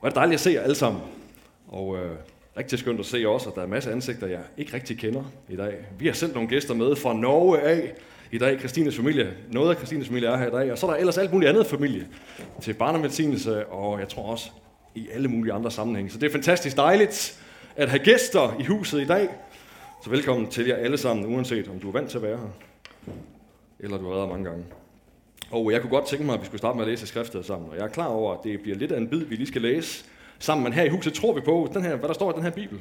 Hvor er det dejligt at se jer alle sammen. Og øh, rigtig skønt at se også, at der er masser af ansigter, jeg ikke rigtig kender i dag. Vi har sendt nogle gæster med fra Norge af i dag. Kristines familie, noget af Kristines familie er her i dag. Og så er der ellers alt muligt andet familie til barnemedicinelse, og jeg tror også i alle mulige andre sammenhænge. Så det er fantastisk dejligt at have gæster i huset i dag. Så velkommen til jer alle sammen, uanset om du er vant til at være her, eller du har været her mange gange. Og jeg kunne godt tænke mig, at vi skulle starte med at læse skriftet sammen. Og jeg er klar over, at det bliver lidt af en bid, vi lige skal læse sammen. Men her i huset tror vi på, den her, hvad der står i den her bibel,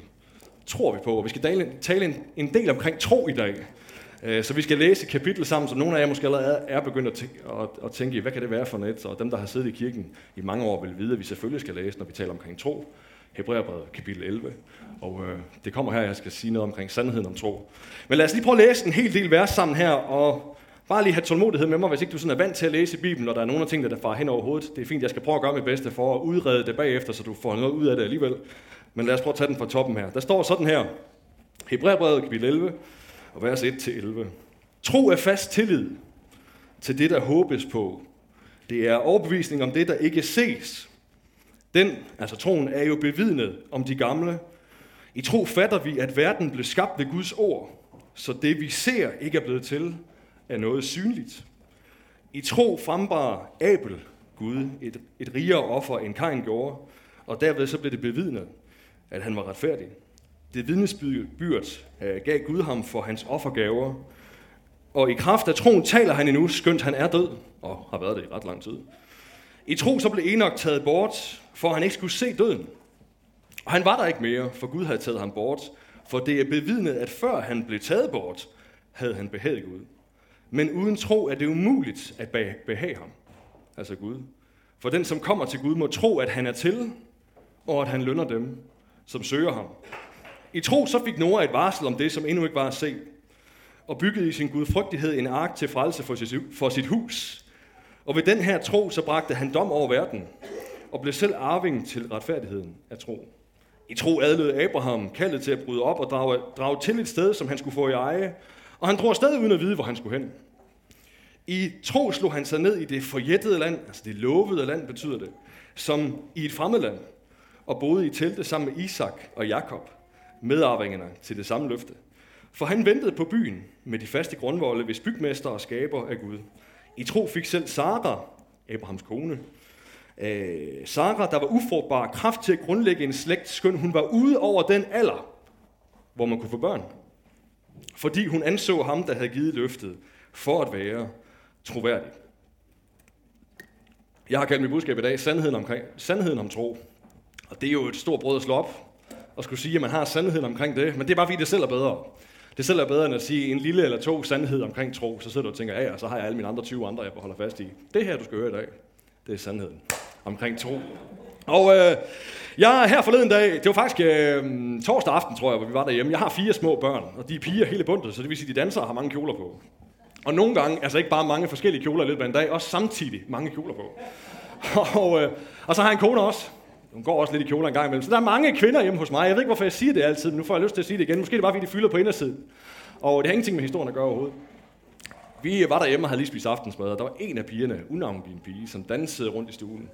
tror vi på. Og vi skal tale en, en del omkring tro i dag. Øh, så vi skal læse et kapitel sammen, som nogle af jer måske allerede er begyndt at tænke, at, at tænke, hvad kan det være for net? Og dem, der har siddet i kirken i mange år, vil vide, at vi selvfølgelig skal læse, når vi taler omkring tro. Hebræerbrevet kapitel 11. Og øh, det kommer her, jeg skal sige noget omkring sandheden om tro. Men lad os lige prøve at læse en hel del vers sammen her, og bare lige have tålmodighed med mig, hvis ikke du sådan er vant til at læse Bibelen, og der er nogle af tingene, der farer hen over hovedet. Det er fint, jeg skal prøve at gøre mit bedste for at udrede det bagefter, så du får noget ud af det alligevel. Men lad os prøve at tage den fra toppen her. Der står sådan her, Hebræerbrevet kapitel 11, og vers 1-11. Tro er fast tillid til det, der håbes på. Det er overbevisning om det, der ikke ses. Den, altså troen, er jo bevidnet om de gamle. I tro fatter vi, at verden blev skabt ved Guds ord, så det vi ser ikke er blevet til af noget synligt. I tro frembar Abel Gud et, et rigere offer, end Kain gjorde, og derved så blev det bevidnet, at han var retfærdig. Det vidnesbyrd øh, gav Gud ham for hans offergaver, og i kraft af troen taler han endnu, skønt han er død, og har været det i ret lang tid. I tro så blev Enoch taget bort, for han ikke skulle se døden. Og han var der ikke mere, for Gud havde taget ham bort, for det er bevidnet, at før han blev taget bort, havde han behaget Gud. Men uden tro er det umuligt at behage ham, altså Gud. For den, som kommer til Gud, må tro, at han er til, og at han lønner dem, som søger ham. I tro så fik Noah et varsel om det, som endnu ikke var at se, og byggede i sin gudfrygtighed en ark til frelse for sit, for sit hus. Og ved den her tro, så bragte han dom over verden, og blev selv arving til retfærdigheden af tro. I tro adlød Abraham kaldet til at bryde op og drage, drage til et sted, som han skulle få i eje, og han drog afsted uden at vide, hvor han skulle hen. I tro slog han sig ned i det forjættede land, altså det lovede land betyder det, som i et fremmed land, og boede i telte sammen med Isak og Jakob, medarvingerne til det samme løfte. For han ventede på byen med de faste grundvolde, hvis bygmester og skaber af Gud. I tro fik selv Sara, Abrahams kone, øh, Sara, der var ufrugtbar, kraft til at grundlægge en slægt, skøn hun var ude over den alder, hvor man kunne få børn. Fordi hun anså ham, der havde givet løftet, for at være troværdig. Jeg har kaldt mit budskab i dag sandheden, omkring, sandheden om tro. Og det er jo et stort brød at slå op og skulle sige, at man har sandheden omkring det, men det er bare fordi, det selv er bedre. Det selv er bedre end at sige en lille eller to sandhed omkring tro, så sidder du og tænker, ja, så har jeg alle mine andre 20 andre, jeg holder fast i. Det her, du skal høre i dag, det er sandheden omkring tro. Og øh, jeg her forleden dag, det var faktisk øh, torsdag aften, tror jeg, hvor vi var derhjemme. Jeg har fire små børn, og de er piger hele bundet, så det vil sige, at de danser og har mange kjoler på. Og nogle gange, altså ikke bare mange forskellige kjoler i løbet af en dag, også samtidig mange kjoler på. Og, øh, og så har jeg en kone også. Hun går også lidt i kjoler en gang imellem. Så der er mange kvinder hjemme hos mig. Jeg ved ikke, hvorfor jeg siger det altid, men nu får jeg lyst til at sige det igen. Måske er det bare, fordi de fylder på indersiden. Og det har ingenting med historien at gøre overhovedet. Vi var derhjemme og havde lige spist aftensmad, og der var en af pigerne, unavngiven pige, som dansede rundt i stuen.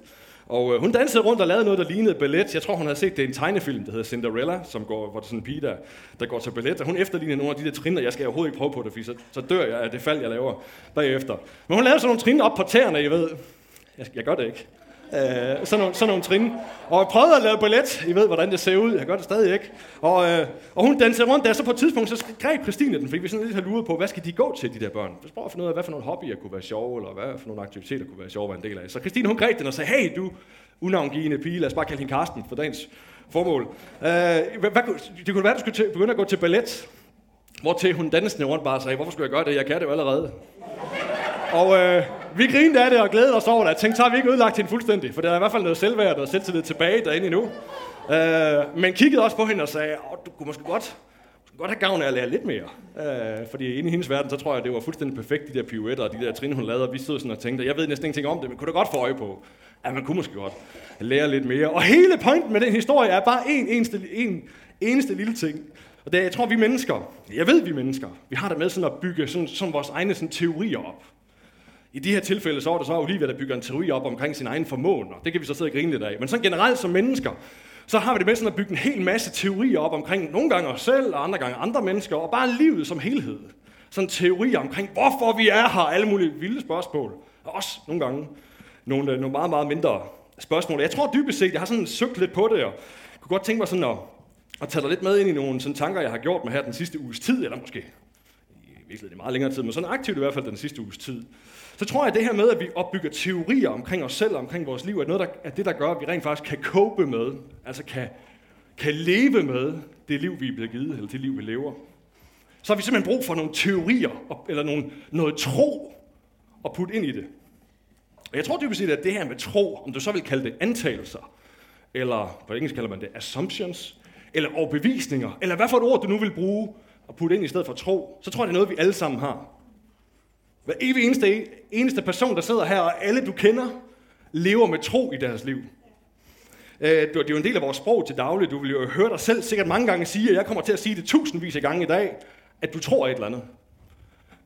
Og øh, hun dansede rundt og lavede noget, der lignede ballet. Jeg tror, hun havde set det i en tegnefilm, der hedder Cinderella, som går, hvor der er sådan en pige, der, der går til ballet. Og hun efterlignede nogle af de der trin, og jeg skal overhovedet ikke prøve på det, for så, så dør jeg af det fald, jeg laver bagefter. Men hun lavede sådan nogle trin op på tæerne, I ved. Jeg, jeg gør det ikke. Øh, sådan, nogle, sådan nogle trin. Og jeg prøvede at lave ballet. I ved, hvordan det ser ud. Jeg gør det stadig ikke. Og, øh, og hun dansede rundt der. Så på et tidspunkt, så greb Christine den, fordi vi sådan lidt har luret på, hvad skal de gå til, de der børn? Så prøver at finde ud af, hvad for nogle hobbyer kunne være sjove, eller hvad for nogle aktiviteter kunne være sjove at være en del af. Så Christine, hun greb den og sagde, hey du, unavngivende pige, lad os bare kalde hende Karsten for dagens formål. Øh, hvad, hvad, det kunne være, at du skulle til, begynde at gå til ballet. Hvor til hun dansende rundt bare sagde, hvorfor skulle jeg gøre det? Jeg kan det jo allerede. Og øh, vi grinede af det og glædede os over det. Jeg tænkte, så har vi ikke ødelagt hende fuldstændig, for der er i hvert fald noget selvværd og selvtillid tilbage derinde endnu. Øh, men kiggede også på hende og sagde, Åh, du kunne måske godt, måske godt have gavn af at lære lidt mere. Øh, fordi inde i hendes verden, så tror jeg, det var fuldstændig perfekt, de der pirouetter og de der trin, hun lavede. Og vi stod sådan og tænkte, jeg ved næsten ingenting om det, men kunne da godt få øje på, at man kunne måske godt lære lidt mere. Og hele pointen med den historie er bare en eneste, en eneste lille ting. Og det er, jeg tror, vi mennesker, jeg ved, vi mennesker, vi har det med sådan at bygge sådan, sådan vores egne sådan, teorier op. I de her tilfælde, så var det så Olivia, der bygger en teori op omkring sin egen formåen, og det kan vi så sidde og grine lidt af. Men sådan generelt som mennesker, så har vi det med sådan at bygge en hel masse teorier op omkring nogle gange os selv, og andre gange andre mennesker, og bare livet som helhed. Sådan teorier omkring, hvorfor vi er her, alle mulige vilde spørgsmål. Og også nogle gange nogle, øh, nogle meget, meget mindre spørgsmål. Jeg tror dybest set, jeg har sådan søgt lidt på det, og kunne godt tænke mig sådan at, at tage dig lidt med ind i nogle sådan tanker, jeg har gjort mig her den sidste uges tid, eller måske i virkeligheden meget længere tid, men sådan aktivt i hvert fald den sidste uges tid. Så tror jeg, at det her med, at vi opbygger teorier omkring os selv og omkring vores liv, er noget, der, er det, der gør, at vi rent faktisk kan cope med, altså kan, kan leve med det liv, vi er blevet givet, eller det liv, vi lever. Så har vi simpelthen brug for nogle teorier, eller nogle, noget tro at putte ind i det. Og jeg tror dybest set, at det her med tro, om du så vil kalde det antagelser, eller på engelsk kalder man det assumptions, eller overbevisninger, eller hvad for et ord du nu vil bruge at putte ind i stedet for tro, så tror jeg, det er noget, vi alle sammen har. Hver evig eneste, eneste person, der sidder her, og alle du kender, lever med tro i deres liv. Øh, det er jo en del af vores sprog til daglig. Du vil jo høre dig selv sikkert mange gange sige, og jeg kommer til at sige det tusindvis af gange i dag, at du tror et eller andet.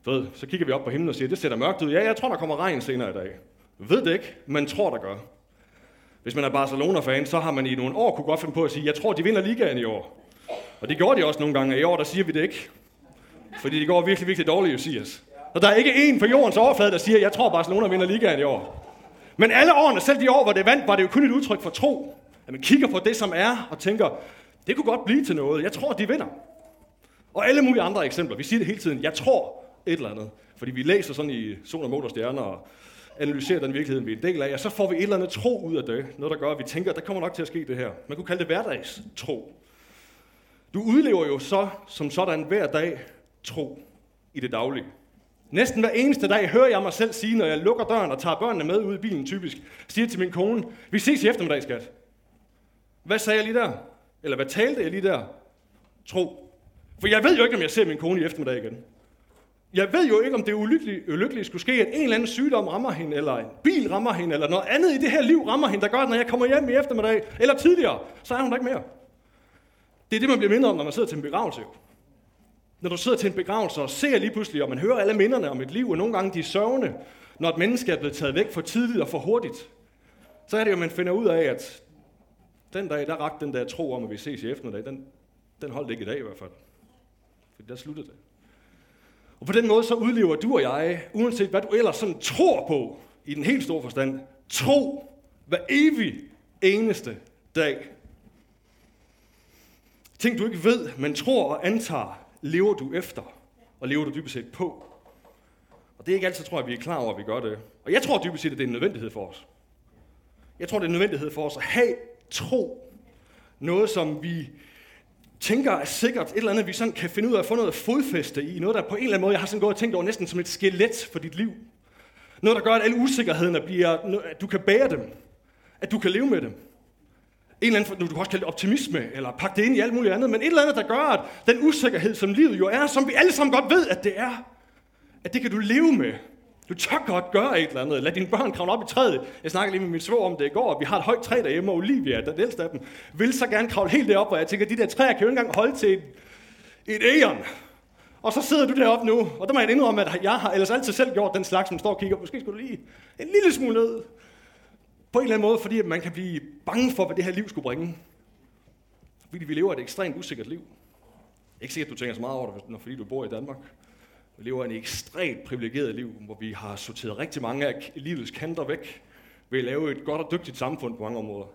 Ved, så kigger vi op på himlen og siger, det ser mørkt ud. Ja, jeg tror, der kommer regn senere i dag. Ved det ikke, men tror, der gør. Hvis man er Barcelona-fan, så har man i nogle år kunne godt finde på at sige, jeg tror, de vinder ligaen i år. Og det gjorde de også nogle gange. I år, der siger vi det ikke. Fordi det går virkelig, virkelig dårligt, Josias. Og der er ikke en på jordens overflade, der siger, jeg tror, Barcelona vinder ligaen i år. Men alle årene, selv de år, hvor det vandt, var det jo kun et udtryk for tro. At man kigger på det, som er, og tænker, det kunne godt blive til noget. Jeg tror, de vinder. Og alle mulige andre eksempler. Vi siger det hele tiden, jeg tror et eller andet. Fordi vi læser sådan i Sol og stjerner og analyserer den virkelighed, vi er en del af, og så får vi et eller andet tro ud af det. Noget, der gør, at vi tænker, der kommer nok til at ske det her. Man kunne kalde det hverdagstro. Du udlever jo så som sådan hver dag tro i det daglige. Næsten hver eneste dag hører jeg mig selv sige, når jeg lukker døren og tager børnene med ud i bilen typisk, siger til min kone, vi ses i eftermiddag, skat. Hvad sagde jeg lige der? Eller hvad talte jeg lige der? Tro. For jeg ved jo ikke, om jeg ser min kone i eftermiddag igen. Jeg ved jo ikke, om det ulykkelige, ulykkelige skulle ske, at en eller anden sygdom rammer hende, eller en bil rammer hende, eller noget andet i det her liv rammer hende, der gør, at når jeg kommer hjem i eftermiddag, eller tidligere, så er hun der ikke mere. Det er det, man bliver mindre om, når man sidder til en begravelse. Når du sidder til en begravelse og ser lige pludselig, og man hører alle minderne om et liv, og nogle gange de er sørgende, når et menneske er blevet taget væk for tidligt og for hurtigt, så er det jo, man finder ud af, at den dag, der rakte den der tro om, at vi ses i eftermiddag, den, den holdt ikke i dag i hvert fald. For der sluttede det. Og på den måde så udlever du og jeg, uanset hvad du ellers sådan tror på, i den helt store forstand, tro hver evig eneste dag. Ting du ikke ved, men tror og antager, lever du efter, og lever du dybest set på. Og det er ikke altid, tror jeg, vi er klar over, at vi gør det. Og jeg tror dybest set, at det er en nødvendighed for os. Jeg tror, det er en nødvendighed for os at have tro. Noget, som vi tænker er sikkert, et eller andet, vi sådan kan finde ud af at få noget fodfæste i. Noget, der på en eller anden måde, jeg har sådan gået og tænkt over næsten som et skelet for dit liv. Noget, der gør, at alle usikkerhederne bliver, at du kan bære dem. At du kan leve med dem. En eller anden, du kan også kalde det optimisme, eller pakke det ind i alt muligt andet, men et eller andet, der gør, at den usikkerhed, som livet jo er, som vi alle sammen godt ved, at det er, at det kan du leve med. Du tør godt gøre et eller andet. Lad dine børn kravle op i træet. Jeg snakkede lige med min svor om det i går, vi har et højt træ derhjemme, og Olivia, den ældste af dem, vil så gerne kravle helt derop, og jeg tænker, de der træer kan jo ikke engang holde til et, et æren. Og så sidder du deroppe nu, og der må jeg indrømme, at jeg har ellers altid selv gjort den slags, som står og kigger. Måske skulle du lige en lille smule ned. På en eller anden måde, fordi man kan blive bange for, hvad det her liv skulle bringe. Fordi vi lever et ekstremt usikkert liv. Ikke sikkert, du tænker så meget over det, når fordi du bor i Danmark. Vi lever et ekstremt privilegeret liv, hvor vi har sorteret rigtig mange af livets kanter væk ved at lave et godt og dygtigt samfund på mange områder.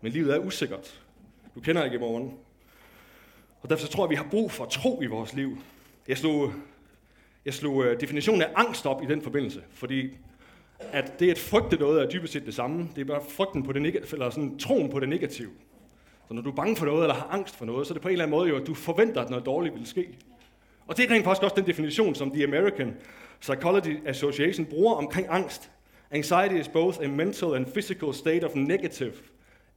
Men livet er usikkert. Du kender ikke i morgen. Og derfor tror jeg, at vi har brug for tro i vores liv. Jeg slog, jeg slog øh, definitionen af angst op i den forbindelse, fordi at det at frygte noget er dybest set det samme. Det er bare frygten på det neg- eller sådan troen på det negative. Så når du er bange for noget, eller har angst for noget, så er det på en eller anden måde jo, at du forventer, at noget dårligt vil ske. Og det er rent faktisk også den definition, som The American Psychology Association bruger omkring angst. Anxiety is both a mental and physical state of negative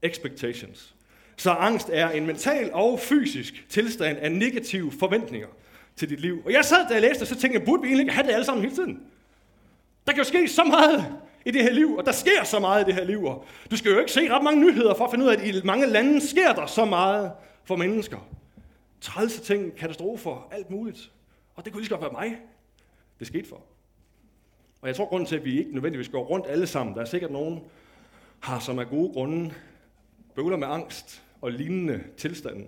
expectations. Så angst er en mental og fysisk tilstand af negative forventninger til dit liv. Og jeg sad, da jeg læste, og så tænkte jeg, burde vi egentlig have det alle sammen hele tiden? Der kan jo ske så meget i det her liv, og der sker så meget i det her liv. Og du skal jo ikke se ret mange nyheder for at finde ud af, at i mange lande sker der så meget for mennesker. Trælse ting, katastrofer, alt muligt. Og det kunne lige så godt være mig, det skete for. Og jeg tror, grunden til, at vi ikke nødvendigvis går rundt alle sammen, der er sikkert nogen, har som er gode grunde bøvler med angst og lignende tilstande.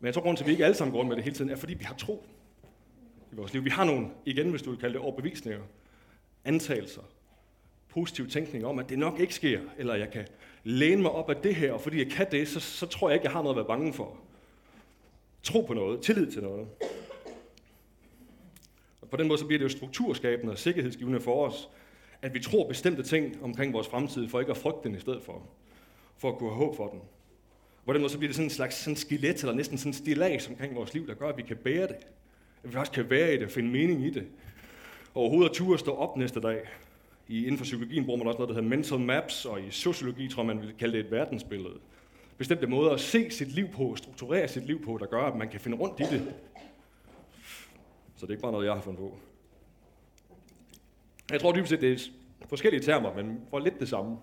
Men jeg tror, grunden til, at vi ikke alle sammen går rundt med det hele tiden, er, fordi vi har tro i vores liv. Vi har nogle, igen hvis du vil kalde det overbevisninger, antagelser, positiv tænkning om, at det nok ikke sker, eller jeg kan læne mig op af det her, og fordi jeg kan det, så, så tror jeg ikke, jeg har noget at være bange for. Tro på noget, tillid til noget. Og på den måde så bliver det jo strukturskabende og sikkerhedsgivende for os, at vi tror bestemte ting omkring vores fremtid, for ikke at frygte den i stedet for, for at kunne have håb for den. På den måde så bliver det sådan en slags sådan skelet, eller næsten sådan en stilas omkring vores liv, der gør, at vi kan bære det. At vi faktisk kan være i det, finde mening i det. Og overhovedet at ture stå op næste dag. I, inden for psykologien bruger man også noget, der hedder mental maps, og i sociologi tror man vil kalde det et verdensbillede. Bestemte måder at se sit liv på, strukturere sit liv på, der gør, at man kan finde rundt i det. Så det er ikke bare noget, jeg har fundet på. Jeg tror dybest set, det er forskellige termer, men for lidt det samme.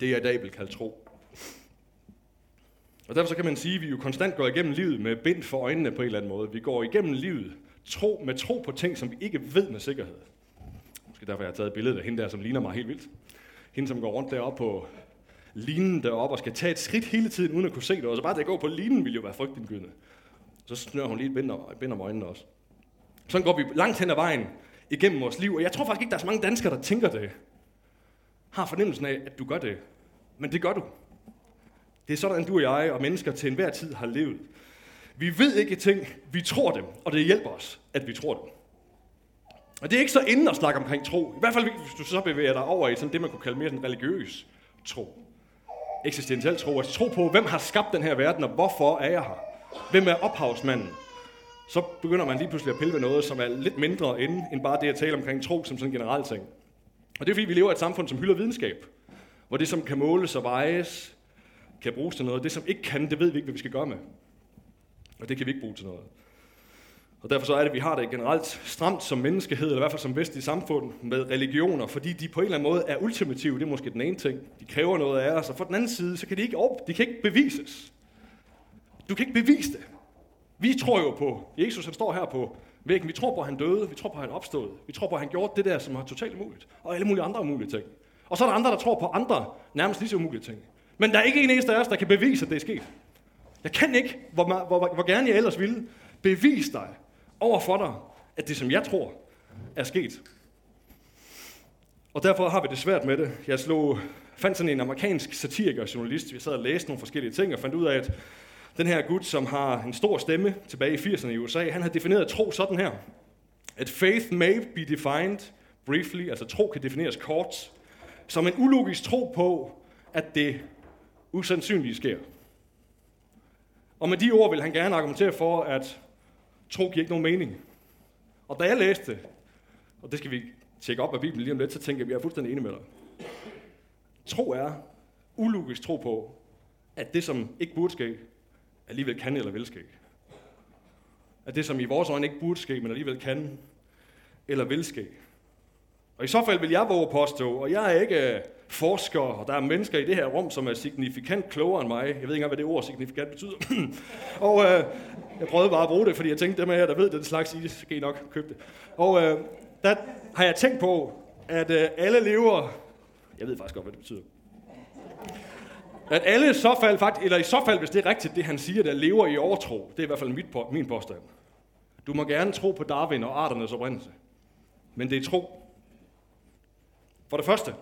Det jeg i dag vil kalde tro. Og derfor så kan man sige, at vi jo konstant går igennem livet med bind for øjnene på en eller anden måde. Vi går igennem livet tro, med tro på ting, som vi ikke ved med sikkerhed. Måske derfor jeg har taget billedet af hende der, som ligner mig helt vildt. Hende, som går rundt deroppe på linen deroppe og skal tage et skridt hele tiden, uden at kunne se det. Og så bare det at gå på linen ville jo være frygtindgydende. Så snører hun lige et bind, bind om øjnene også. Sådan går vi langt hen ad vejen igennem vores liv. Og jeg tror faktisk ikke, der er så mange danskere, der tænker det. Har fornemmelsen af, at du gør det. Men det gør du. Det er sådan, du og jeg og mennesker til enhver tid har levet. Vi ved ikke ting, vi tror dem, og det hjælper os, at vi tror dem. Og det er ikke så inden at snakke omkring tro. I hvert fald, hvis du så bevæger dig over i sådan det, man kunne kalde mere en religiøs tro. Eksistentiel tro. Altså tro på, hvem har skabt den her verden, og hvorfor er jeg her? Hvem er ophavsmanden? Så begynder man lige pludselig at pille ved noget, som er lidt mindre end, end bare det at tale omkring tro som sådan en generel ting. Og det er fordi, vi lever i et samfund, som hylder videnskab. Hvor det, som kan måles og vejes, kan bruges til noget. Det, som ikke kan, det ved vi ikke, hvad vi skal gøre med. Og det kan vi ikke bruge til noget. Og derfor så er det, at vi har det generelt stramt som menneskehed, eller i hvert fald som vestlig samfund, med religioner, fordi de på en eller anden måde er ultimative. Det er måske den ene ting. De kræver noget af os, og for den anden side, så kan de ikke, op, de kan ikke bevises. Du kan ikke bevise det. Vi tror jo på, Jesus han står her på væggen, vi tror på, at han døde, vi tror på, at han opstod, vi tror på, at han gjorde det der, som er totalt umuligt, og alle mulige andre umulige ting. Og så er der andre, der tror på andre, nærmest lige så umulige ting. Men der er ikke en eneste af os, der kan bevise, at det er sket. Jeg kan ikke, hvor, hvor, hvor, hvor gerne jeg ellers ville, bevise dig over for dig, at det, som jeg tror, er sket. Og derfor har vi det svært med det. Jeg slog, fandt sådan en amerikansk satiriker og journalist. Vi sad og læste nogle forskellige ting og fandt ud af, at den her gut, som har en stor stemme tilbage i 80'erne i USA, han har defineret tro sådan her. At faith may be defined briefly, altså tro kan defineres kort, som en ulogisk tro på, at det usandsynlige sker. Og med de ord vil han gerne argumentere for, at tro giver ikke nogen mening. Og da jeg læste og det skal vi tjekke op af Bibelen lige om lidt, så tænker jeg, at jeg er fuldstændig enig med dig. Tro er ulogisk tro på, at det, som ikke burde ske, alligevel kan eller vil ske. At det, som i vores øjne ikke burde ske, men alligevel kan eller vil ske. Og i så fald vil jeg våge påstå, og jeg er ikke øh, forskere, og der er mennesker i det her rum, som er signifikant klogere end mig. Jeg ved ikke engang, hvad det ord signifikant betyder. og øh, jeg prøvede bare at bruge det, fordi jeg tænkte, dem af jer, der ved den slags, I skal I nok købe det. Og øh, der har jeg tænkt på, at øh, alle lever... Jeg ved faktisk godt, hvad det betyder. At alle i så fald, faktisk, eller i så fald, hvis det er rigtigt, det han siger, der lever i overtro, det er i hvert fald mit, min påstand. Du må gerne tro på Darwin og arternes oprindelse. Men det er tro. For det første,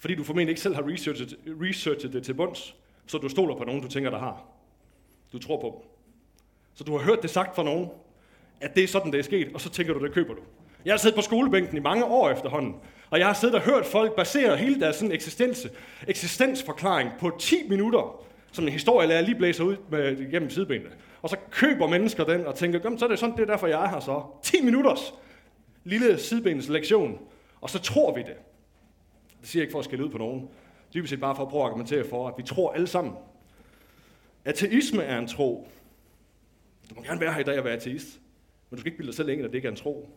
fordi du formentlig ikke selv har researchet, researchet det til bunds, så du stoler på nogen, du tænker, der har. Du tror på dem. Så du har hørt det sagt fra nogen, at det er sådan, det er sket, og så tænker du, det køber du. Jeg har siddet på skolebænken i mange år efterhånden, og jeg har siddet og hørt folk basere hele deres sådan eksistens, eksistensforklaring på 10 minutter, som en historielærer lige blæser ud med, gennem sidebenene. Og så køber mennesker den og tænker, så er det sådan, det er derfor, jeg er her så. 10 minutters lille sidebenes lektion, og så tror vi det. Det siger jeg ikke for at skille ud på nogen. Dybest set bare for at prøve at argumentere for, at vi tror alle sammen. Ateisme er en tro. Du må gerne være her i dag og være ateist. Men du skal ikke bilde dig selv ind, at det ikke er en tro.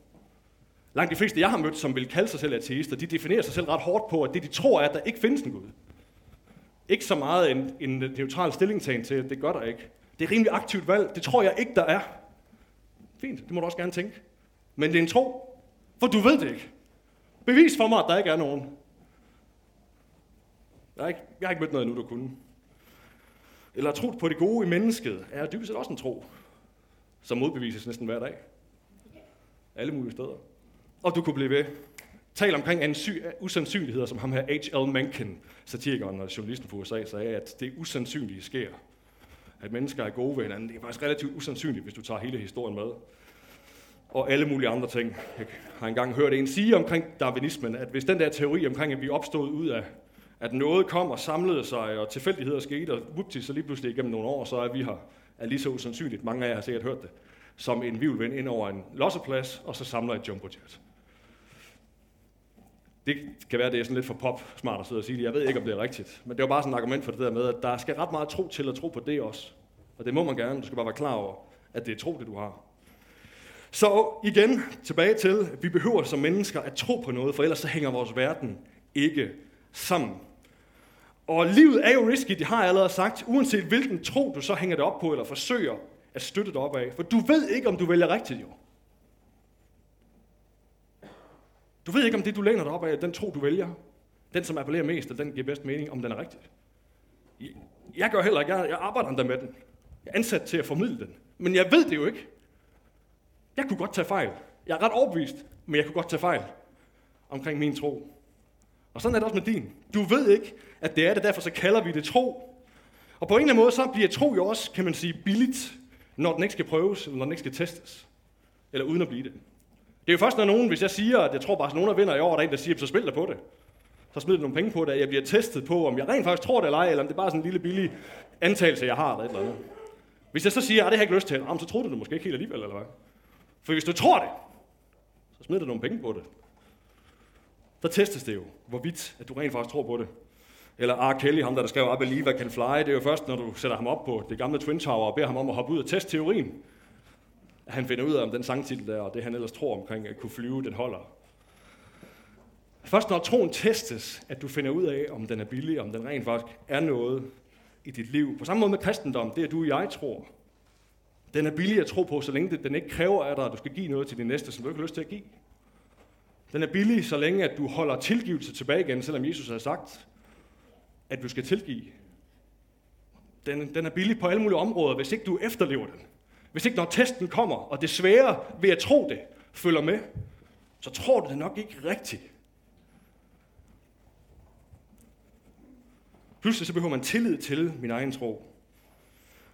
Langt de fleste, jeg har mødt, som vil kalde sig selv ateister, de definerer sig selv ret hårdt på, at det de tror er, at der ikke findes en Gud. Ikke så meget en, en neutral stillingtagen til, at det gør der ikke. Det er rimelig aktivt valg. Det tror jeg ikke, der er. Fint, det må du også gerne tænke. Men det er en tro, for du ved det ikke. Bevis for mig, at der ikke er nogen. Jeg har ikke, jeg har ikke mødt noget endnu, der kunne. Eller tro på det gode i mennesket er dybest set også en tro, som modbevises næsten hver dag. Alle mulige steder. Og du kunne blive ved. Tal omkring ansy- usandsynligheder, som ham her H.L. Mencken, satirikeren og journalisten fra USA, sagde, at det usandsynlige sker. At mennesker er gode ved hinanden. Det er faktisk relativt usandsynligt, hvis du tager hele historien med. Og alle mulige andre ting. Jeg har engang hørt en sige omkring darwinismen, at hvis den der teori omkring, at vi opstod ud af, at noget kom og samlede sig, og tilfældigheder skete, og vupti, så lige pludselig igennem nogle år, så er vi her, er lige så usandsynligt. Mange af jer har sikkert hørt det som en vivlvind ind over en losseplads, og så samler et jumbojet. Det kan være, det er sådan lidt for pop smart at sidde og sige det. Jeg ved ikke, om det er rigtigt. Men det var bare sådan et argument for det der med, at der skal ret meget tro til at tro på det også. Og det må man gerne. Du skal bare være klar over, at det er tro, det du har. Så igen, tilbage til, at vi behøver som mennesker at tro på noget, for ellers så hænger vores verden ikke sammen. Og livet er jo risky, det har jeg allerede sagt, uanset hvilken tro du så hænger det op på, eller forsøger at støtte dig op af. For du ved ikke, om du vælger rigtigt jo. Du ved ikke, om det, du læner dig op af, den tro, du vælger, den, som appellerer mest, og den giver bedst mening, om den er rigtig. Jeg gør heller ikke, jeg arbejder endda med den. Jeg er ansat til at formidle den. Men jeg ved det jo ikke. Jeg kunne godt tage fejl. Jeg er ret overbevist, men jeg kunne godt tage fejl omkring min tro. Og sådan er det også med din. Du ved ikke, at det er det, derfor så kalder vi det tro. Og på en eller anden måde, så bliver tro jo også, kan man sige, billigt, når den ikke skal prøves, eller når den ikke skal testes. Eller uden at blive det. Det er jo først, når nogen, hvis jeg siger, at jeg tror bare, at nogen vinder i år, der er en, der siger, så spil der på det. Så smider nogle penge på det, at jeg bliver testet på, om jeg rent faktisk tror det eller ej, eller om det er bare sådan en lille billig antagelse, jeg har, eller et eller andet. Hvis jeg så siger, at det har jeg ikke lyst til, så tror du det måske ikke helt alligevel, eller hvad? For hvis du tror det, så smider du nogle penge på det. Der testes det jo, hvorvidt at du rent faktisk tror på det. Eller R. Kelly, ham der, der skrev I Believe I Can Fly, det er jo først, når du sætter ham op på det gamle Twin Tower og beder ham om at hoppe ud og teste teorien, at han finder ud af, om den sangtitel der, og det han ellers tror omkring at kunne flyve, den holder. Først når troen testes, at du finder ud af, om den er billig, om den rent faktisk er noget i dit liv. På samme måde med kristendom, det er du og jeg tror. Den er billig at tro på, så længe den ikke kræver af dig, at du skal give noget til din næste, som du ikke har lyst til at give. Den er billig, så længe at du holder tilgivelse tilbage igen, selvom Jesus har sagt, at du skal tilgive. Den, den er billig på alle mulige områder, hvis ikke du efterlever den. Hvis ikke når testen kommer, og det svære ved at tro det, følger med, så tror du det nok ikke rigtigt. Pludselig så behøver man tillid til min egen tro.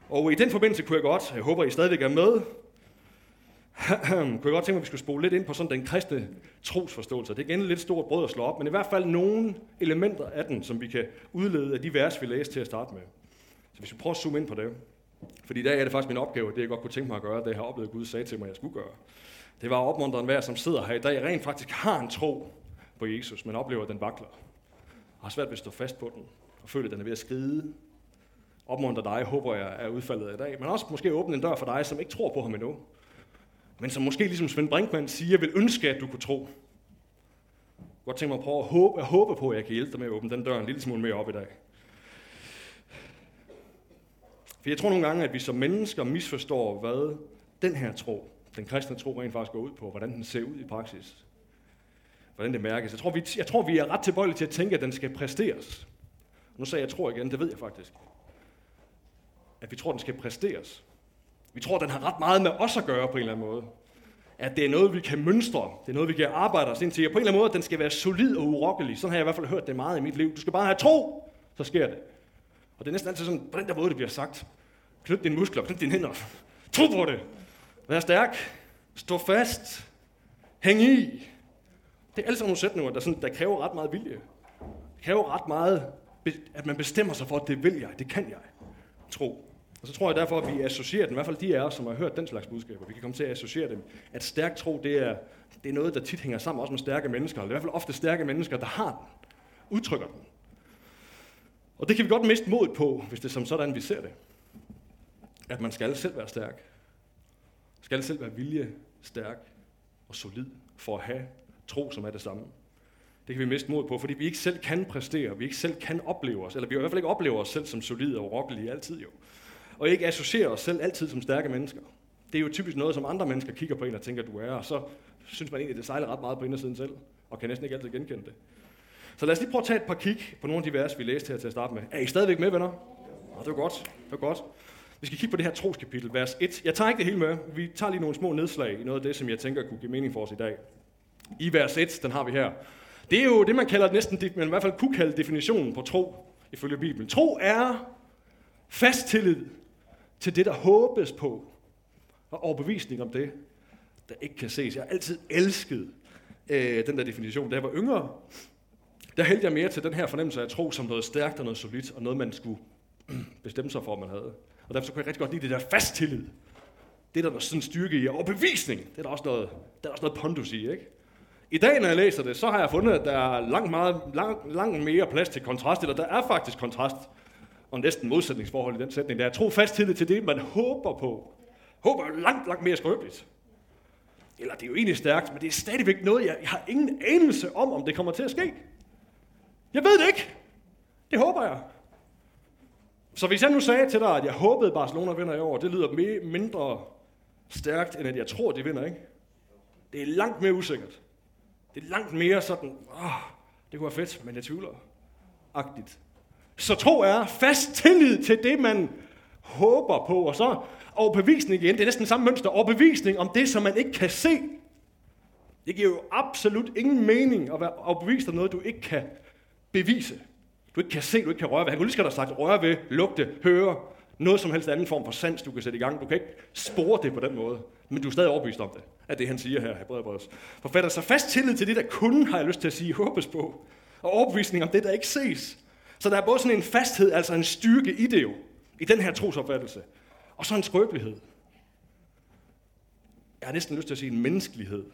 Og i den forbindelse kunne jeg godt, jeg håber I stadigvæk er med, kunne jeg godt tænke mig, at vi skulle spole lidt ind på sådan den kristne trosforståelse. Det er igen lidt stort brød at slå op, men i hvert fald nogle elementer af den, som vi kan udlede af de vers, vi læste til at starte med. Så hvis vi prøver at zoome ind på det. Fordi i dag er det faktisk min opgave, det jeg godt kunne tænke mig at gøre, det jeg har oplevet, Gud sagde til mig, at jeg skulle gøre. Det var at opmuntre enhver, som sidder her i dag, rent faktisk har en tro på Jesus, men oplever, at den vakler. Og har svært ved at stå fast på den, og føler, at den er ved at skride. Opmuntre dig, håber jeg, er udfaldet i dag. Men også måske åbne en dør for dig, som ikke tror på ham endnu. Men som måske ligesom Svend Brinkmann siger, vil ønske, at du kunne tro. Godt tænke mig at prøve at håbe, at håbe på, at jeg kan hjælpe dig med at åbne den dør en lille smule mere op i dag. For jeg tror nogle gange, at vi som mennesker misforstår, hvad den her tro, den kristne tro rent faktisk går ud på, hvordan den ser ud i praksis. Hvordan det mærkes. Jeg tror, vi, jeg tror, vi er ret tilbøjelige til at tænke, at den skal præsteres. Nu sagde jeg tror igen, det ved jeg faktisk. At vi tror, den skal præsteres. Vi tror, den har ret meget med os at gøre på en eller anden måde. At det er noget, vi kan mønstre. Det er noget, vi kan arbejde os ind til. Og på en eller anden måde, den skal være solid og urokkelig. Sådan har jeg i hvert fald hørt det meget i mit liv. Du skal bare have tro, så sker det. Og det er næsten altid sådan, på den der måde, det bliver sagt. Knyt dine muskler, knyt dine hænder. Tro på det. Vær stærk. Stå fast. Hæng i. Det er alle sammen nogle sætninger, der, sådan, der kræver ret meget vilje. Det kræver ret meget, at man bestemmer sig for, at det vil jeg, det kan jeg. Tro. Og så tror jeg derfor, at vi associerer den, i hvert fald de af os, som har hørt den slags budskaber, vi kan komme til at associere dem, at stærk tro, det er, det er noget, der tit hænger sammen også med stærke mennesker, eller i hvert fald ofte stærke mennesker, der har den, udtrykker den. Og det kan vi godt miste mod på, hvis det er som sådan, vi ser det. At man skal selv være stærk. Skal selv være vilje stærk og solid for at have tro, som er det samme. Det kan vi miste mod på, fordi vi ikke selv kan præstere, vi ikke selv kan opleve os, eller vi i hvert fald ikke oplever os selv som solide og urokkelige altid jo og ikke associere os selv altid som stærke mennesker. Det er jo typisk noget, som andre mennesker kigger på en og tænker, du er, og så synes man egentlig, det sejler ret meget på indersiden selv. og kan næsten ikke altid genkende det. Så lad os lige prøve at tage et par kig på nogle af de vers, vi læste her til at starte med. Er I stadigvæk med, venner? Ja, det var godt. Det var godt. Vi skal kigge på det her troskapitel, vers 1. Jeg tager ikke det hele med. Vi tager lige nogle små nedslag i noget af det, som jeg tænker kunne give mening for os i dag. I vers 1, den har vi her. Det er jo det, man kalder næsten, men i hvert fald kunne kalde definitionen på tro, ifølge Bibelen. Tro er fast tillid til det, der håbes på, og overbevisning om det, der ikke kan ses. Jeg har altid elsket øh, den der definition. Da jeg var yngre, der hældte jeg mere til den her fornemmelse af tro som noget stærkt og noget solidt, og noget, man skulle bestemme sig for, at man havde. Og derfor kunne jeg rigtig godt lide det der fast tillid. Det er der sådan styrke i, og bevisning, det er der også noget, der er også noget pondus i, ikke? I dag, når jeg læser det, så har jeg fundet, at der er langt, meget, langt, langt mere plads til kontrast, eller der er faktisk kontrast, og næsten modsætningsforhold i den sætning. Der er tro fast tillid til det, man håber på. Håber er langt, langt mere skrøbeligt. Eller det er jo egentlig stærkt, men det er stadigvæk noget, jeg, jeg har ingen anelse om, om det kommer til at ske. Jeg ved det ikke. Det håber jeg. Så hvis jeg nu sagde til dig, at jeg håbede, Barcelona vinder i år, det lyder mere, mindre stærkt, end at jeg tror, de vinder, ikke? Det er langt mere usikkert. Det er langt mere sådan, åh, det kunne være fedt, men jeg tvivler. Agtigt. Så tro er fast tillid til det, man håber på, og så overbevisning igen, det er næsten samme mønster, overbevisning om det, som man ikke kan se. Det giver jo absolut ingen mening at være overbevist om noget, du ikke kan bevise. Du ikke kan se, du ikke kan røre ved. Han kunne lige skal have sagt røre ved, lugte, høre, noget som helst anden form for sans, du kan sætte i gang. Du kan ikke spore det på den måde, men du er stadig overbevist om det, at det han siger her, Hebræerbrevets forfatter. Så fast tillid til det, der kun, har jeg lyst til at sige, håbes på, og overbevisning om det, der ikke ses. Så der er både sådan en fasthed, altså en styrke i det jo, i den her trosopfattelse, og så en skrøbelighed. Jeg har næsten lyst til at sige en menneskelighed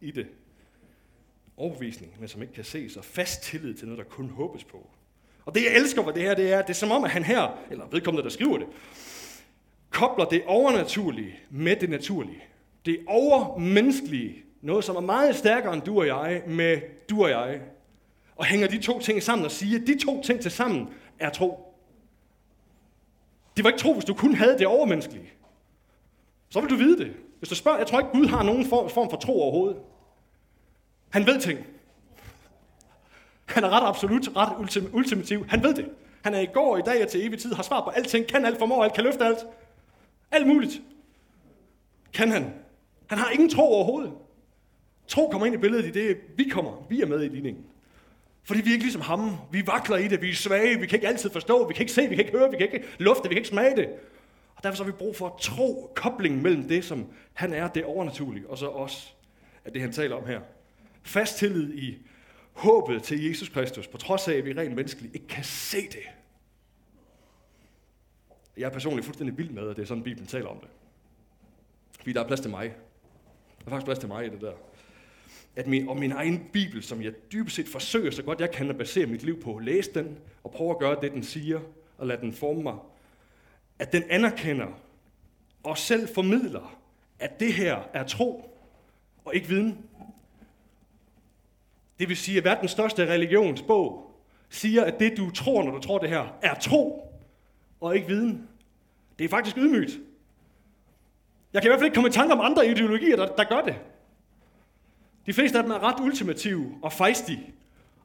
i det. Overbevisning, men som ikke kan ses, og fast tillid til noget, der kun håbes på. Og det, jeg elsker ved det her, det er, det er som om, at han her, eller vedkommende, der skriver det, kobler det overnaturlige med det naturlige. Det overmenneskelige, noget som er meget stærkere end du og jeg, med du og jeg. Og hænger de to ting sammen og siger, at de to ting til sammen er tro. Det var ikke tro, hvis du kun havde det overmenneskelige. Så vil du vide det. Hvis du spørger, jeg tror ikke, Gud har nogen form for tro overhovedet. Han ved ting. Han er ret absolut, ret ultimativ. Han ved det. Han er i går, i dag og til evig tid, har svar på alting, kan alt, formår alt, kan løfte alt. Alt muligt. Kan han. Han har ingen tro overhovedet. Tro kommer ind i billedet i det, vi kommer. Vi er med i ligningen. Fordi vi er ikke ligesom ham. Vi vakler i det, vi er svage, vi kan ikke altid forstå, vi kan ikke se, vi kan ikke høre, vi kan ikke lufte, vi kan ikke smage det. Og derfor så har vi brug for at tro koblingen mellem det, som han er, det overnaturlige, og så os, at det han taler om her. Fast tillid i håbet til Jesus Kristus, på trods af, at vi rent menneskeligt ikke kan se det. Jeg er personligt fuldstændig vild med, at det er sådan, Bibelen taler om det. Fordi der er plads til mig. Der er faktisk plads til mig i det der. At min, og min egen Bibel, som jeg dybest set forsøger så godt jeg kan at basere mit liv på, læse den og prøve at gøre det, den siger, og lade den forme mig. At den anerkender og selv formidler, at det her er tro og ikke viden. Det vil sige, at verdens største religionsbog siger, at det du tror, når du tror det her, er tro og ikke viden. Det er faktisk ydmygt. Jeg kan i hvert fald ikke komme i tanke om andre ideologier, der, der gør det. De fleste af dem er ret ultimative og fejstige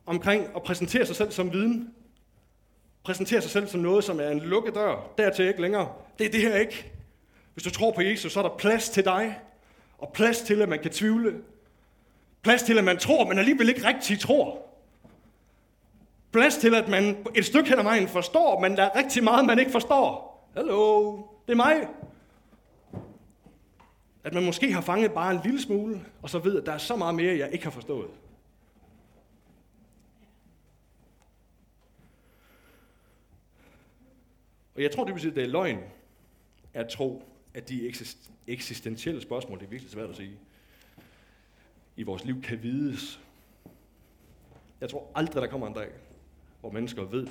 omkring at præsentere sig selv som viden. Præsentere sig selv som noget, som er en lukket dør. Dertil ikke længere. Det er det her ikke. Hvis du tror på Jesus, så er der plads til dig. Og plads til, at man kan tvivle. Plads til, at man tror, men alligevel ikke rigtig tror. Plads til, at man et stykke hen ad vejen forstår, men der er rigtig meget, man ikke forstår. Hallo, det er mig. At man måske har fanget bare en lille smule, og så ved, at der er så meget mere, jeg ikke har forstået. Og jeg tror det at det er løgn at tro, at de eksistentielle spørgsmål, det er virkelig svært at sige, i vores liv kan vides. Jeg tror aldrig, der kommer en dag, hvor mennesker ved,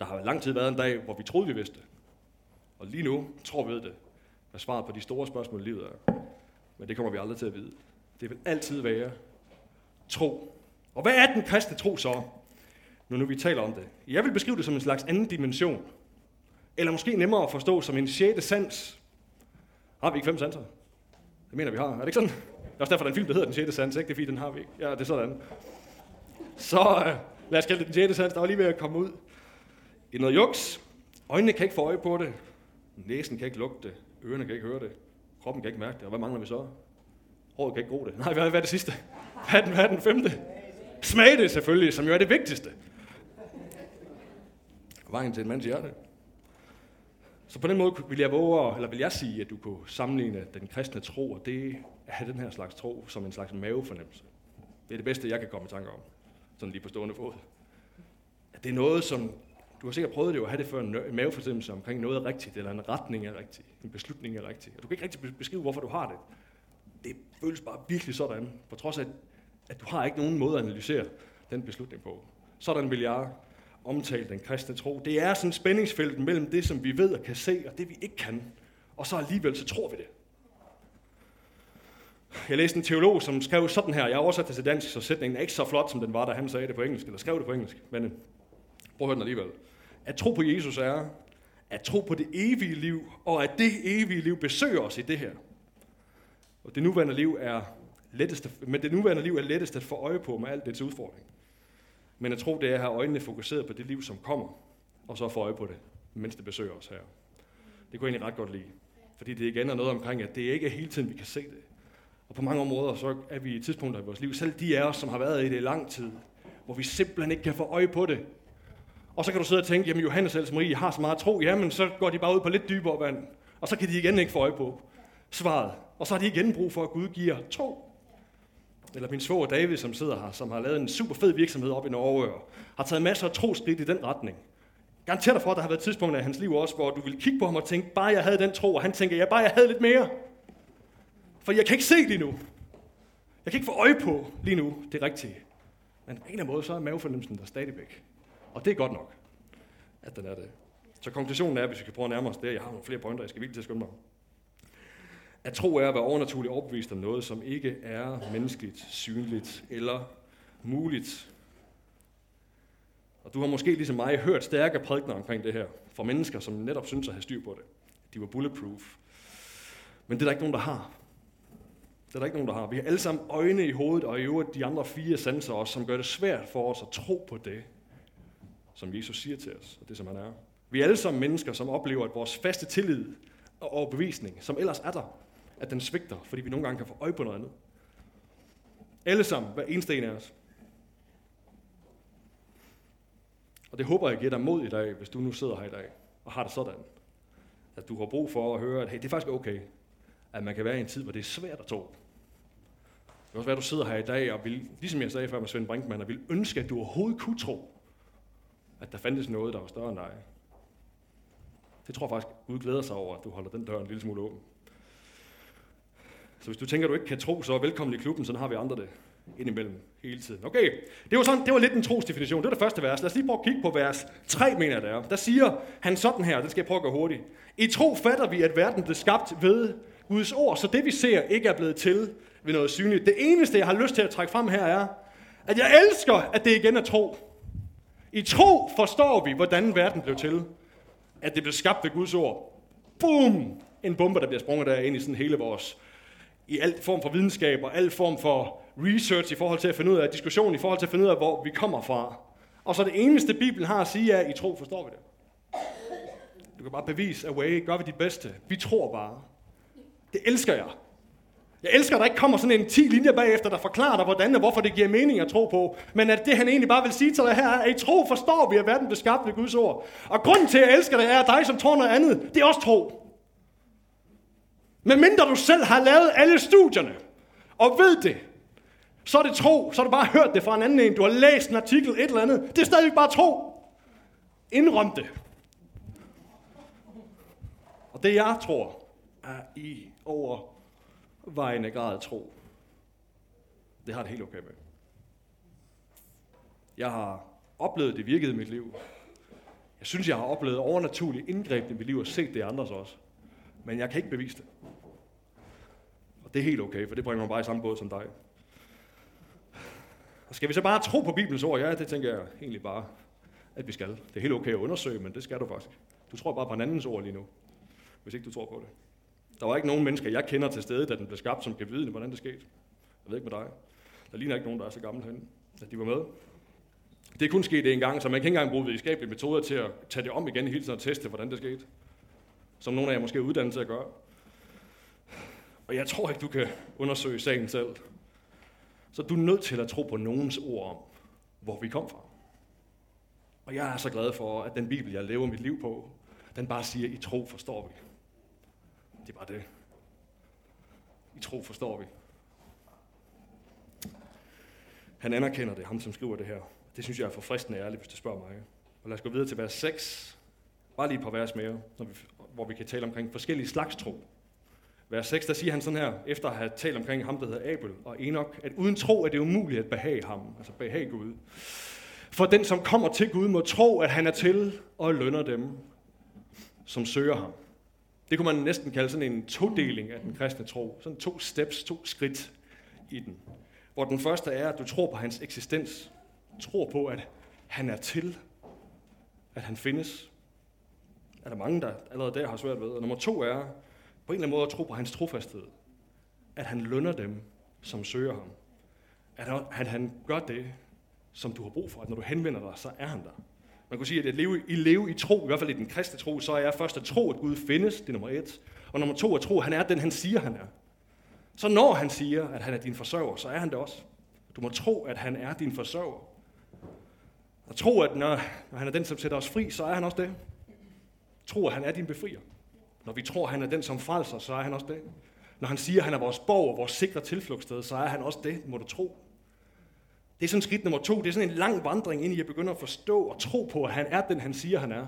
der har lang tid været en dag, hvor vi troede, vi vidste. Og lige nu tror vi ved det, er svaret på de store spørgsmål i livet er. Men det kommer vi aldrig til at vide. Det vil altid være tro. Og hvad er den kristne tro så, når nu vi taler om det? Jeg vil beskrive det som en slags anden dimension. Eller måske nemmere at forstå som en sjette sans. Har vi ikke fem sanser? Det mener vi har. Er det ikke sådan? er også derfor, der er en film, der hedder Den sjette sans, ikke? Det er fordi, den har vi ikke. Ja, det er sådan. Så øh, lad os kalde det Den sjette sans, der var lige ved at komme ud i noget juks. Øjnene kan ikke få øje på det. Næsen kan ikke lugte det. Ørerne kan ikke høre det. Kroppen kan ikke mærke det. Og hvad mangler vi så? Håret kan ikke gro det. Nej, hvad er det sidste? Hvad er den, hvad er den femte? Smag det selvfølgelig, som jo er det vigtigste. Vejen til en mands hjerte. Så på den måde vil jeg våge, eller vil jeg sige, at du kunne sammenligne den kristne tro, og det at have den her slags tro, som en slags mavefornemmelse. Det er det bedste, jeg kan komme i tanke om, sådan lige på stående fod. At det er noget, som, du har sikkert prøvet det jo at have det før en mavefornemmelse omkring noget er rigtigt, eller en retning er rigtig, en beslutning er rigtig. Og du kan ikke rigtig beskrive, hvorfor du har det. Det føles bare virkelig sådan, på trods af, at du har ikke nogen måde at analysere den beslutning på. Sådan vil jeg omtale den kristne tro. Det er sådan spændingsfeltet mellem det, som vi ved og kan se, og det vi ikke kan. Og så alligevel, så tror vi det. Jeg læste en teolog, som skrev sådan her. Jeg oversatte det til dansk, så sætningen er ikke så flot, som den var, da han sagde det på engelsk, eller skrev det på engelsk. Men prøv at høre den alligevel. At tro på Jesus er at tro på det evige liv, og at det evige liv besøger os i det her. Og det nuværende liv er lettest, men det nuværende liv er lettest at få øje på med alt dets udfordring. Men at tro, det er at have øjnene fokuseret på det liv, som kommer, og så få øje på det, mens det besøger os her. Det kunne jeg egentlig ret godt lide. Fordi det igen er noget omkring, at det ikke er hele tiden, vi kan se det. Og på mange områder, så er vi i tidspunkter i vores liv, selv de af os, som har været i det i lang tid, hvor vi simpelthen ikke kan få øje på det. Og så kan du sidde og tænke, jamen Johannes og Marie har så meget tro, jamen så går de bare ud på lidt dybere vand, og så kan de igen ikke få øje på svaret. Og så har de igen brug for, at Gud giver tro. Eller min svoger David, som sidder her, som har lavet en super fed virksomhed op i Norge, og har taget masser af troskridt i den retning. Garanterer dig for, at der har været tidspunkter i hans liv også, hvor du vil kigge på ham og tænke, bare jeg havde den tro, og han tænker, ja, bare jeg havde lidt mere. For jeg kan ikke se lige nu. Jeg kan ikke få øje på lige nu det rigtige. Men på en eller anden måde, så er mavefornemmelsen der stadigvæk. Og det er godt nok, at den er det. Så konklusionen er, hvis vi kan prøve at nærme os det, jeg har nogle flere pointer, jeg skal virkelig til at skynde mig. At tro er at være overnaturligt opvist om noget, som ikke er menneskeligt, synligt eller muligt. Og du har måske ligesom mig hørt stærke prædikner omkring det her, fra mennesker, som netop synes at have styr på det. De var bulletproof. Men det er der ikke nogen, der har. Det er der ikke nogen, der har. Vi har alle sammen øjne i hovedet, og i øvrigt de andre fire sanser også, som gør det svært for os at tro på det, som Jesus siger til os, og det som han er. Vi er alle sammen mennesker, som oplever, at vores faste tillid og overbevisning, som ellers er der, at den svigter, fordi vi nogle gange kan få øje på noget andet. Alle sammen, hver eneste en af os. Og det håber jeg giver dig mod i dag, hvis du nu sidder her i dag og har det sådan, at du har brug for at høre, at hey, det er faktisk okay, at man kan være i en tid, hvor det er svært at tro. Det kan også være, at du sidder her i dag og vil, ligesom jeg sagde før med Svend Brinkmann, og vil ønske, at du overhovedet kunne tro, at der fandtes noget, der var større end dig. Det tror jeg faktisk, Gud glæder sig over, at du holder den dør en lille smule åben. Så hvis du tænker, at du ikke kan tro, så er velkommen i klubben, så har vi andre det indimellem hele tiden. Okay, det var, sådan, det var lidt en trosdefinition. Det var det første vers. Lad os lige prøve at kigge på vers 3, mener jeg det er. Der siger han sådan her, det skal jeg prøve at gå hurtigt. I tro fatter vi, at verden blev skabt ved Guds ord, så det vi ser ikke er blevet til ved noget synligt. Det eneste, jeg har lyst til at trække frem her er, at jeg elsker, at det igen er tro. I tro forstår vi, hvordan verden blev til. At det blev skabt ved Guds ord. Boom! En bombe, der bliver sprunget der ind i sådan hele vores i alt form for videnskab og alt form for research i forhold til at finde ud af diskussion, i forhold til at finde ud af, hvor vi kommer fra. Og så det eneste, Bibelen har at sige er, i tro forstår vi det. Du kan bare bevise away, gør vi dit bedste. Vi tror bare. Det elsker jeg. Jeg elsker, at der ikke kommer sådan en 10 linjer bagefter, der forklarer dig, hvordan og hvorfor det giver mening at tro på. Men at det, han egentlig bare vil sige til dig her, er, at i tro forstår vi, at verden blev skabt ved Guds ord. Og grunden til, at jeg elsker det, er, at dig, som tror noget andet, det er også tro. Men mindre du selv har lavet alle studierne, og ved det, så er det tro. Så har du bare hørt det fra en anden en. Du har læst en artikel, et eller andet. Det er stadigvæk bare tro. Indrøm det. Og det jeg tror, er i over overvejende grad tro. Det har det helt okay med. Jeg har oplevet, det virkede i mit liv. Jeg synes, jeg har oplevet overnaturlige indgreb i mit liv og set det andres også. Men jeg kan ikke bevise det. Og det er helt okay, for det bringer mig bare i samme båd som dig. Og skal vi så bare tro på Bibelens ord? Ja, det tænker jeg egentlig bare, at vi skal. Det er helt okay at undersøge, men det skal du faktisk. Du tror bare på en andens ord lige nu, hvis ikke du tror på det. Der var ikke nogen mennesker, jeg kender til stede, da den blev skabt, som kan vide, hvordan det skete. Jeg ved ikke med dig. Der ligner ikke nogen, der er så gammel herinde, at de var med. Det er kun sket en gang, så man kan ikke engang bruge videnskabelige metoder til at tage det om igen hele tiden og teste, hvordan det skete. Som nogle af jer måske er uddannet til at gøre. Og jeg tror ikke, du kan undersøge sagen selv. Så du er nødt til at tro på nogens ord om, hvor vi kom fra. Og jeg er så glad for, at den Bibel, jeg lever mit liv på, den bare siger, i tro forstår vi. Det er bare det. I tro forstår vi. Han anerkender det, ham som skriver det her. Det synes jeg er forfriskende ærligt, hvis du spørger mig. Og lad os gå videre til vers 6. Bare lige et par vers mere, når vi, hvor vi kan tale omkring forskellige slags tro. Vers 6, der siger han sådan her, efter at have talt omkring ham, der hedder Abel og Enoch, at uden tro er det umuligt at behage ham, altså behage Gud. For den, som kommer til Gud, må tro, at han er til og lønner dem, som søger ham. Det kunne man næsten kalde sådan en todeling af den kristne tro. Sådan to steps, to skridt i den. Hvor den første er, at du tror på hans eksistens. Tror på, at han er til. At han findes. Er der mange, der allerede der har svært ved. Og nummer to er, på en eller anden måde at tro på hans trofasthed. At han lønner dem, som søger ham. At han, han, han gør det, som du har brug for. At når du henvender dig, så er han der. Man kunne sige, at at leve, i leve i tro, i hvert fald i den kristne tro, så er først at tro, at Gud findes, det er nummer et. Og nummer to, at tro, at han er den, han siger, han er. Så når han siger, at han er din forsørger, så er han det også. Du må tro, at han er din forsørger. Og tro, at når, når han er den, som sætter os fri, så er han også det. Tro, at han er din befrier. Når vi tror, at han er den, som frelser, så er han også det. Når han siger, at han er vores borg og vores sikre tilflugtssted, så er han også det, må du tro. Det er sådan skridt nummer to. Det er sådan en lang vandring ind i at begynde at forstå og tro på, at han er den, han siger, han er.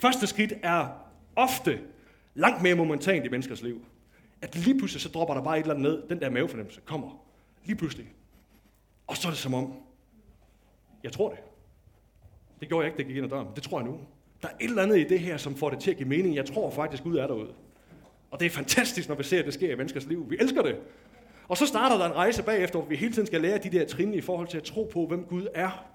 Første skridt er ofte langt mere momentant i menneskers liv. At lige pludselig så dropper der bare et eller andet ned. Den der mavefornemmelse kommer. Lige pludselig. Og så er det som om, jeg tror det. Det gjorde jeg ikke, det gik ind ad døren. Det tror jeg nu. Der er et eller andet i det her, som får det til at give mening. Jeg tror faktisk, Gud er derude. Og det er fantastisk, når vi ser, at det sker i menneskers liv. Vi elsker det. Og så starter der en rejse bagefter, hvor vi hele tiden skal lære de der trin i forhold til at tro på, hvem Gud er.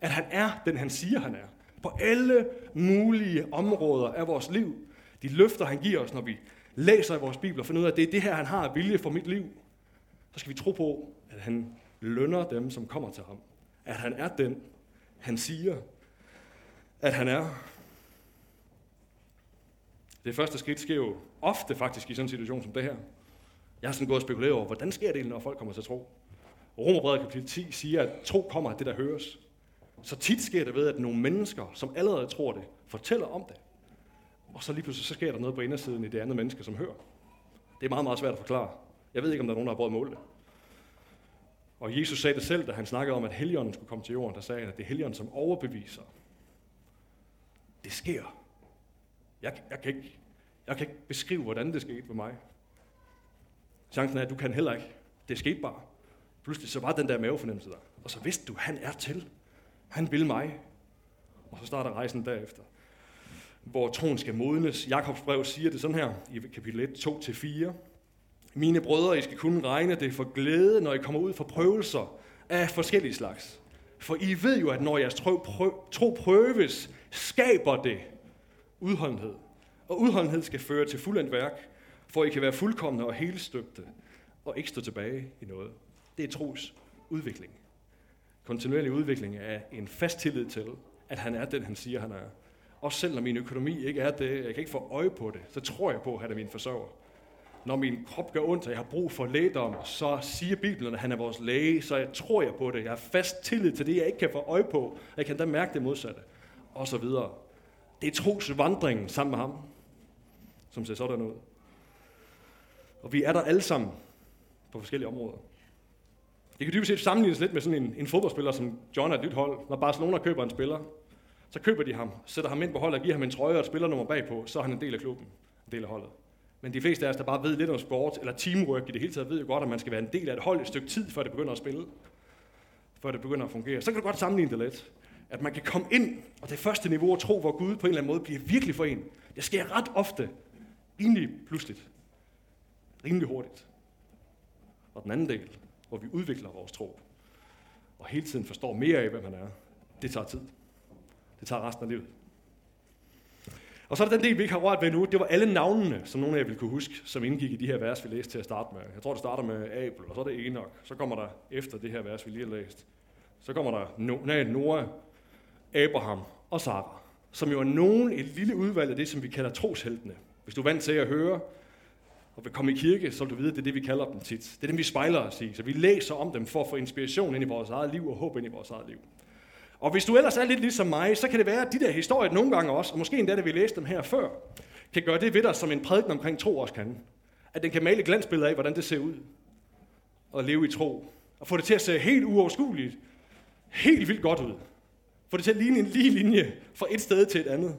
At han er den, han siger, han er. På alle mulige områder af vores liv. De løfter, han giver os, når vi læser i vores bibel og finder ud af, at det er det her, han har at vilje for mit liv. Så skal vi tro på, at han lønner dem, som kommer til ham. At han er den, han siger, at han er. Det første skridt sker jo ofte faktisk i sådan en situation som det her. Jeg har sådan gået og spekuleret over, hvordan sker det, når folk kommer til tro? Romerbrevet kapitel 10 siger, at tro kommer af det, der høres. Så tit sker det ved, at nogle mennesker, som allerede tror det, fortæller om det. Og så lige pludselig så sker der noget på indersiden i det andet menneske, som hører. Det er meget, meget svært at forklare. Jeg ved ikke, om der er nogen, der har prøvet at måle det. Og Jesus sagde det selv, da han snakkede om, at Helligånden skulle komme til jorden. Der sagde han, at det er Helligånden, som overbeviser. Det sker. Jeg, jeg, kan ikke, jeg kan ikke beskrive, hvordan det skete for mig. Chancen er, at du kan heller ikke. Det skete bare. Pludselig så var den der mavefornemmelse der. Og så vidste du, han er til. Han vil mig. Og så starter rejsen derefter. Hvor troen skal modnes. Jakobs brev siger det sådan her i kapitel 1, 2-4. Mine brødre, I skal kunne regne det for glæde, når I kommer ud for prøvelser af forskellige slags. For I ved jo, at når jeres tro, tro prøves, skaber det udholdenhed. Og udholdenhed skal føre til fuldendt værk, for I kan være fuldkommende og helstøbte, og ikke stå tilbage i noget. Det er tros udvikling. Kontinuerlig udvikling af en fast tillid til, at han er den, han siger, han er. Også selv når min økonomi ikke er det, jeg kan ikke få øje på det, så tror jeg på, at han er min forsørger. Når min krop gør ondt, og jeg har brug for lægedom, så siger Bibelen, at han er vores læge, så jeg tror jeg på det. Jeg har fast tillid til det, jeg ikke kan få øje på. Jeg kan da mærke det modsatte. Og så videre. Det er trosvandringen sammen med ham, som ser sådan ud. Og vi er der alle sammen på forskellige områder. Det kan dybest set sammenlignes lidt med sådan en, en fodboldspiller, som John er et nyt hold. Når Barcelona køber en spiller, så køber de ham, sætter ham ind på holdet og giver ham en trøje og et spillernummer bagpå, så er han en del af klubben, en del af holdet. Men de fleste af os, der bare ved lidt om sport, eller teamwork i det hele taget, ved jo godt, at man skal være en del af et hold et stykke tid, før det begynder at spille. Før det begynder at fungere. Så kan du godt sammenligne det lidt. At man kan komme ind, og det første niveau at tro, hvor Gud på en eller anden måde bliver virkelig for en. Det sker ret ofte, Egentlig pludseligt rimelig hurtigt. Og den anden del, hvor vi udvikler vores tro, og hele tiden forstår mere af, hvem han er, det tager tid. Det tager resten af livet. Og så er der den del, vi ikke har rørt ved nu. Det var alle navnene, som nogle af jer vil kunne huske, som indgik i de her vers, vi læste til at starte med. Jeg tror, det starter med Abel, og så er det Enoch. Så kommer der efter det her vers, vi lige har læst. Så kommer der no- nej, Noah, Abraham og Sarah, som jo er nogen et lille udvalg af det, som vi kalder trosheltene. Hvis du er vant til at høre og vil komme i kirke, så vil du vide, at det er det, vi kalder dem tit. Det er dem, vi spejler os i. Så vi læser om dem for at få inspiration ind i vores eget liv og håb ind i vores eget liv. Og hvis du ellers er lidt ligesom mig, så kan det være, at de der historier nogle gange også, og måske endda, da vi læste dem her før, kan gøre det ved dig, som en prædiken omkring tro også kan. At den kan male glansbilleder af, hvordan det ser ud at leve i tro. Og få det til at se helt uoverskueligt, helt vildt godt ud. Få det til at ligne en lige linje fra et sted til et andet.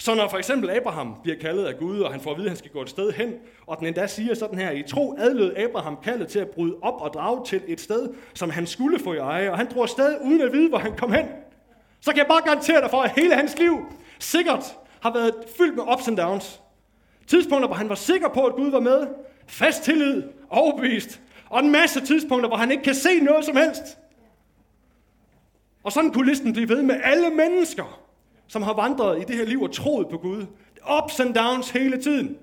Så når for eksempel Abraham bliver kaldet af Gud, og han får at vide, at han skal gå et sted hen, og den endda siger sådan her, i tro adlød Abraham kaldet til at bryde op og drage til et sted, som han skulle få i eje, og han drog afsted uden at vide, hvor han kom hen. Så kan jeg bare garantere dig for, at hele hans liv sikkert har været fyldt med ups and downs. Tidspunkter, hvor han var sikker på, at Gud var med, fast tillid, overbevist, og en masse tidspunkter, hvor han ikke kan se noget som helst. Og sådan kunne listen blive ved med alle mennesker, som har vandret i det her liv og troet på Gud. Ups and downs hele tiden.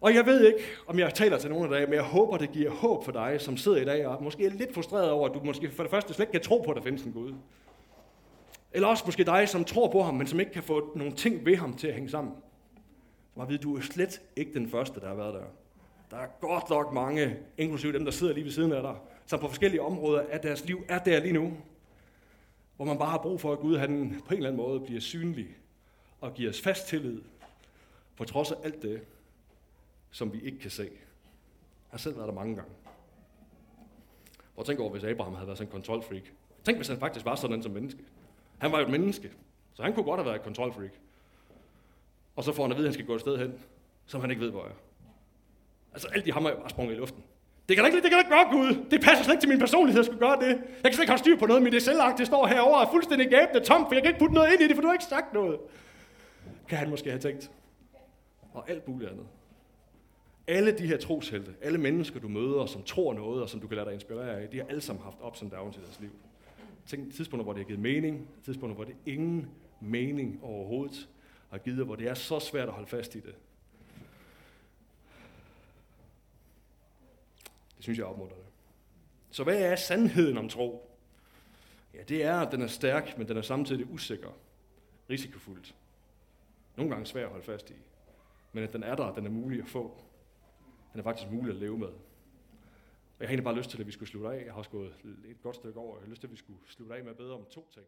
Og jeg ved ikke, om jeg taler til nogen af dag, men jeg håber, det giver håb for dig, som sidder i dag og måske er lidt frustreret over, at du måske for det første slet ikke kan tro på, at der findes en Gud. Eller også måske dig, som tror på ham, men som ikke kan få nogle ting ved ham til at hænge sammen. Så ved du er slet ikke den første, der har været der. Der er godt nok mange, inklusive dem, der sidder lige ved siden af dig, som på forskellige områder af deres liv er der lige nu. Hvor man bare har brug for, at Gud han på en eller anden måde bliver synlig og giver os fast tillid, på trods af alt det, som vi ikke kan se. Jeg har selv været der mange gange. Og tænk over, hvis Abraham havde været sådan en kontrolfreak. Tænk, hvis han faktisk var sådan som menneske. Han var jo et menneske, så han kunne godt have været et kontrolfreak. Og så får han at vide, at han skal gå et sted hen, som han ikke ved, hvor er. Altså alt i ham er bare sprunget i luften. Det kan da ikke, det kan da ikke gøre, Gud. Det passer slet ikke til min personlighed at skulle gøre det. Jeg kan slet ikke have styr på noget, men det selvagt, det står herovre er fuldstændig gabende tomt, for jeg kan ikke putte noget ind i det, for du har ikke sagt noget. Kan han måske have tænkt. Og alt muligt andet. Alle de her troshelte, alle mennesker, du møder, som tror noget, og som du kan lade dig inspirere af, de har alle sammen haft ups and downs i deres liv. Tænk tidspunkter, hvor det har givet mening, tidspunkter, hvor det ingen mening overhovedet har givet, hvor det er så svært at holde fast i det. Synes jeg er opmuntrende. Så hvad er sandheden om tro? Ja, det er, at den er stærk, men den er samtidig usikker, risikofuldt. Nogle gange svær at holde fast i. Men at den er der, den er mulig at få. Den er faktisk mulig at leve med. Og jeg har egentlig bare lyst til, at vi skulle slutte af. Jeg har også gået et godt stykke over. Jeg har lyst til, at vi skulle slutte af med at bede om to ting.